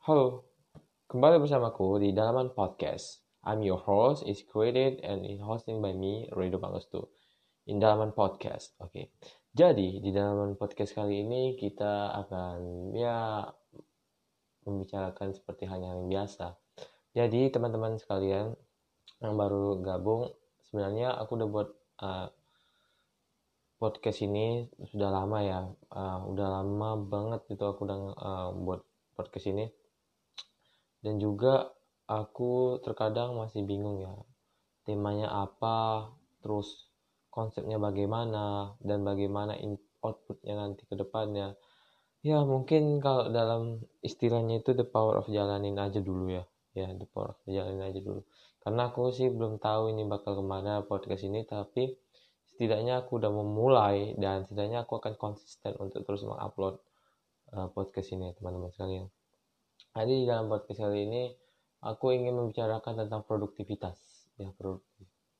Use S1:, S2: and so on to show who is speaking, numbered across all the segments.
S1: Halo, kembali bersamaku di Dalaman Podcast. I'm your host, is created and is hosting by me, Rido Pangestu. In Dalaman Podcast, oke. Jadi, di Dalaman Podcast kali ini kita akan, ya, membicarakan seperti hanya yang biasa. Jadi, teman-teman sekalian yang baru gabung, sebenarnya aku udah buat uh, podcast ini sudah lama ya, uh, udah lama banget itu aku udah uh, buat podcast ini dan juga aku terkadang masih bingung ya temanya apa terus konsepnya bagaimana dan bagaimana outputnya nanti ke depannya. Ya mungkin kalau dalam istilahnya itu the power of jalanin aja dulu ya. Ya the power of jalanin aja dulu. Karena aku sih belum tahu ini bakal ke mana podcast ini tapi setidaknya aku udah memulai dan setidaknya aku akan konsisten untuk terus mengupload uh, podcast ini teman-teman sekalian jadi dalam podcast kali ini aku ingin membicarakan tentang produktivitas. Ya.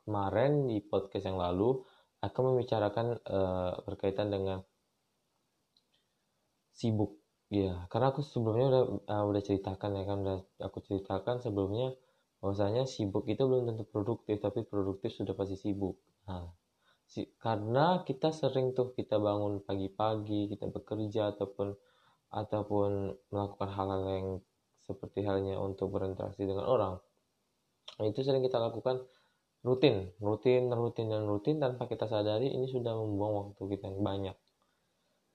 S1: Kemarin di podcast yang lalu aku membicarakan uh, berkaitan dengan sibuk. Ya, karena aku sebelumnya udah uh, udah ceritakan ya kan udah aku ceritakan sebelumnya bahwasanya sibuk itu belum tentu produktif, tapi produktif sudah pasti sibuk. Nah, si, karena kita sering tuh kita bangun pagi-pagi, kita bekerja ataupun ataupun melakukan hal-hal yang seperti halnya untuk berinteraksi dengan orang. Nah, itu sering kita lakukan rutin rutin rutin dan rutin tanpa kita sadari ini sudah membuang waktu kita yang banyak.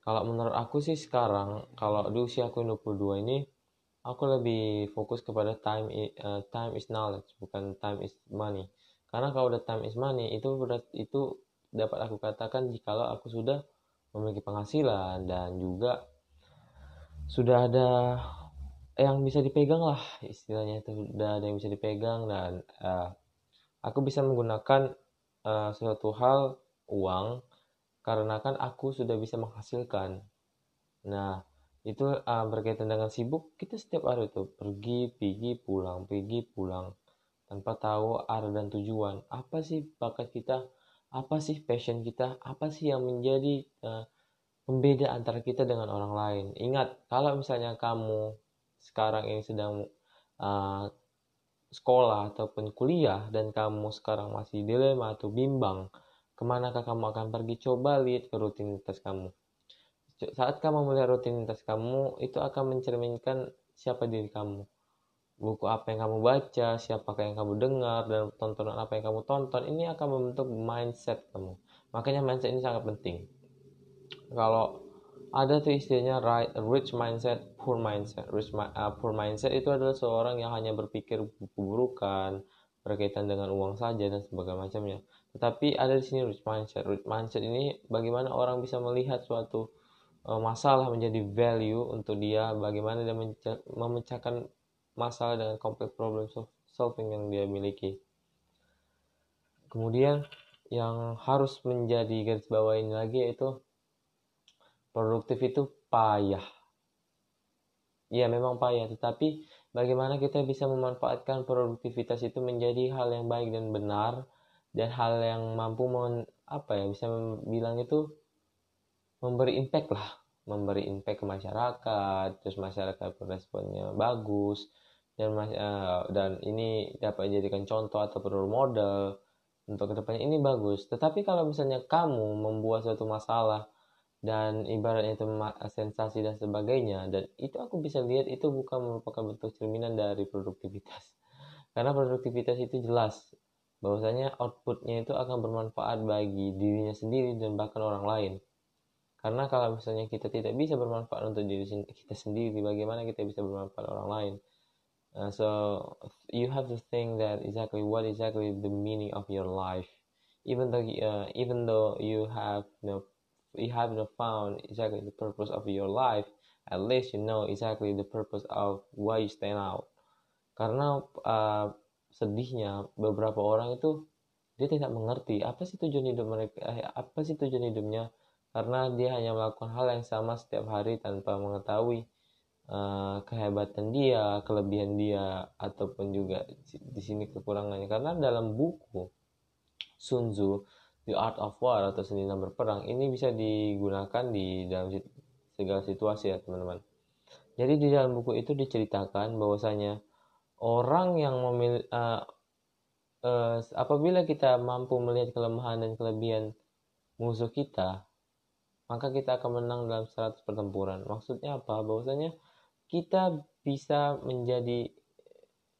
S1: Kalau menurut aku sih sekarang kalau di usia aku 22 ini aku lebih fokus kepada time uh, time is knowledge bukan time is money. Karena kalau udah time is money itu itu dapat aku katakan jikalau aku sudah memiliki penghasilan dan juga sudah ada yang bisa dipegang lah istilahnya itu. Udah ada yang bisa dipegang dan uh, aku bisa menggunakan uh, suatu hal uang karena kan aku sudah bisa menghasilkan. Nah itu uh, berkaitan dengan sibuk kita setiap hari itu pergi pergi pulang pergi pulang tanpa tahu arah dan tujuan. Apa sih bakat kita? Apa sih passion kita? Apa sih yang menjadi uh, pembeda antara kita dengan orang lain. Ingat, kalau misalnya kamu sekarang ini sedang uh, sekolah ataupun kuliah dan kamu sekarang masih dilema atau bimbang, ke manakah kamu akan pergi? Coba lihat ke rutinitas kamu. Saat kamu melihat rutinitas kamu, itu akan mencerminkan siapa diri kamu. Buku apa yang kamu baca, siapakah yang kamu dengar, dan tontonan apa yang kamu tonton, ini akan membentuk mindset kamu. Makanya mindset ini sangat penting kalau ada tuh istilahnya rich mindset, poor mindset. Rich uh, poor mindset itu adalah seorang yang hanya berpikir keburukan berkaitan dengan uang saja dan sebagainya macamnya. Tetapi ada di sini rich mindset. Rich mindset ini bagaimana orang bisa melihat suatu uh, masalah menjadi value untuk dia, bagaimana dia memecahkan masalah dengan complex problem solving yang dia miliki. Kemudian yang harus menjadi garis bawah ini lagi yaitu produktif itu payah. Ya memang payah, tetapi bagaimana kita bisa memanfaatkan produktivitas itu menjadi hal yang baik dan benar dan hal yang mampu men, apa ya bisa bilang itu memberi impact lah, memberi impact ke masyarakat, terus masyarakat responnya bagus dan uh, dan ini dapat dijadikan contoh atau role model untuk ke depannya ini bagus. Tetapi kalau misalnya kamu membuat suatu masalah dan ibaratnya itu sensasi dan sebagainya. Dan itu aku bisa lihat itu bukan merupakan bentuk cerminan dari produktivitas. Karena produktivitas itu jelas bahwasanya outputnya itu akan bermanfaat bagi dirinya sendiri dan bahkan orang lain. Karena kalau misalnya kita tidak bisa bermanfaat untuk diri kita sendiri bagaimana kita bisa bermanfaat orang lain? Uh, so you have to think that exactly what exactly the meaning of your life. Even though uh, even though you have you you haven't found exactly the purpose of your life, at least you know exactly the purpose of why you stand out. Karena uh, sedihnya beberapa orang itu dia tidak mengerti apa sih tujuan hidup mereka, eh, apa sih tujuan hidupnya, karena dia hanya melakukan hal yang sama setiap hari tanpa mengetahui uh, kehebatan dia, kelebihan dia, ataupun juga di sini kekurangannya. Karena dalam buku Sun Tzu The Art of War atau seni dalam berperang ini bisa digunakan di dalam segala situasi ya teman-teman. jadi di dalam buku itu diceritakan bahwasanya orang yang memilih uh, uh, apabila kita mampu melihat kelemahan dan kelebihan musuh kita maka kita akan menang dalam 100 pertempuran. Maksudnya apa? Bahwasanya kita bisa menjadi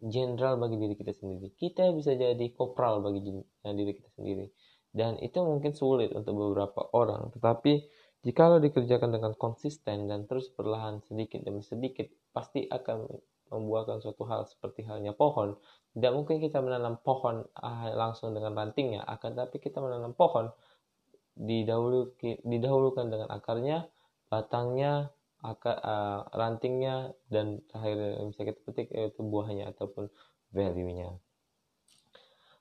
S1: jenderal bagi diri kita sendiri. Kita bisa jadi kopral bagi diri kita sendiri. Dan itu mungkin sulit untuk beberapa orang, tetapi jika lo dikerjakan dengan konsisten dan terus perlahan sedikit demi sedikit, pasti akan membuahkan suatu hal seperti halnya pohon. Tidak mungkin kita menanam pohon ah, langsung dengan rantingnya, akan tapi kita menanam pohon didahulu didahulukan dengan akarnya, batangnya, akar, uh, rantingnya dan terakhir yang bisa kita petik yaitu buahnya ataupun value-nya.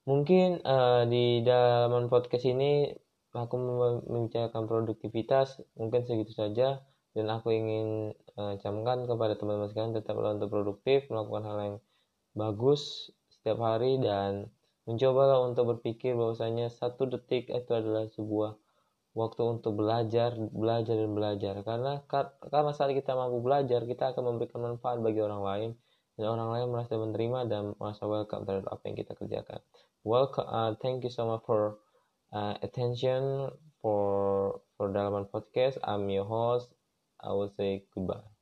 S1: Mungkin uh, di dalam podcast ini aku membicarakan produktivitas mungkin segitu saja dan aku ingin uh, camkan kepada teman-teman sekalian tetaplah untuk produktif melakukan hal yang bagus setiap hari dan mencobalah untuk berpikir bahwasanya satu detik itu adalah sebuah waktu untuk belajar, belajar dan belajar. Karena karena saat kita mampu belajar, kita akan memberikan manfaat bagi orang lain dan orang lain merasa menerima dan merasa welcome terhadap apa yang kita kerjakan. Welcome, uh, thank you so much for uh, attention for for Dalaman Podcast. I'm your host. I will say goodbye.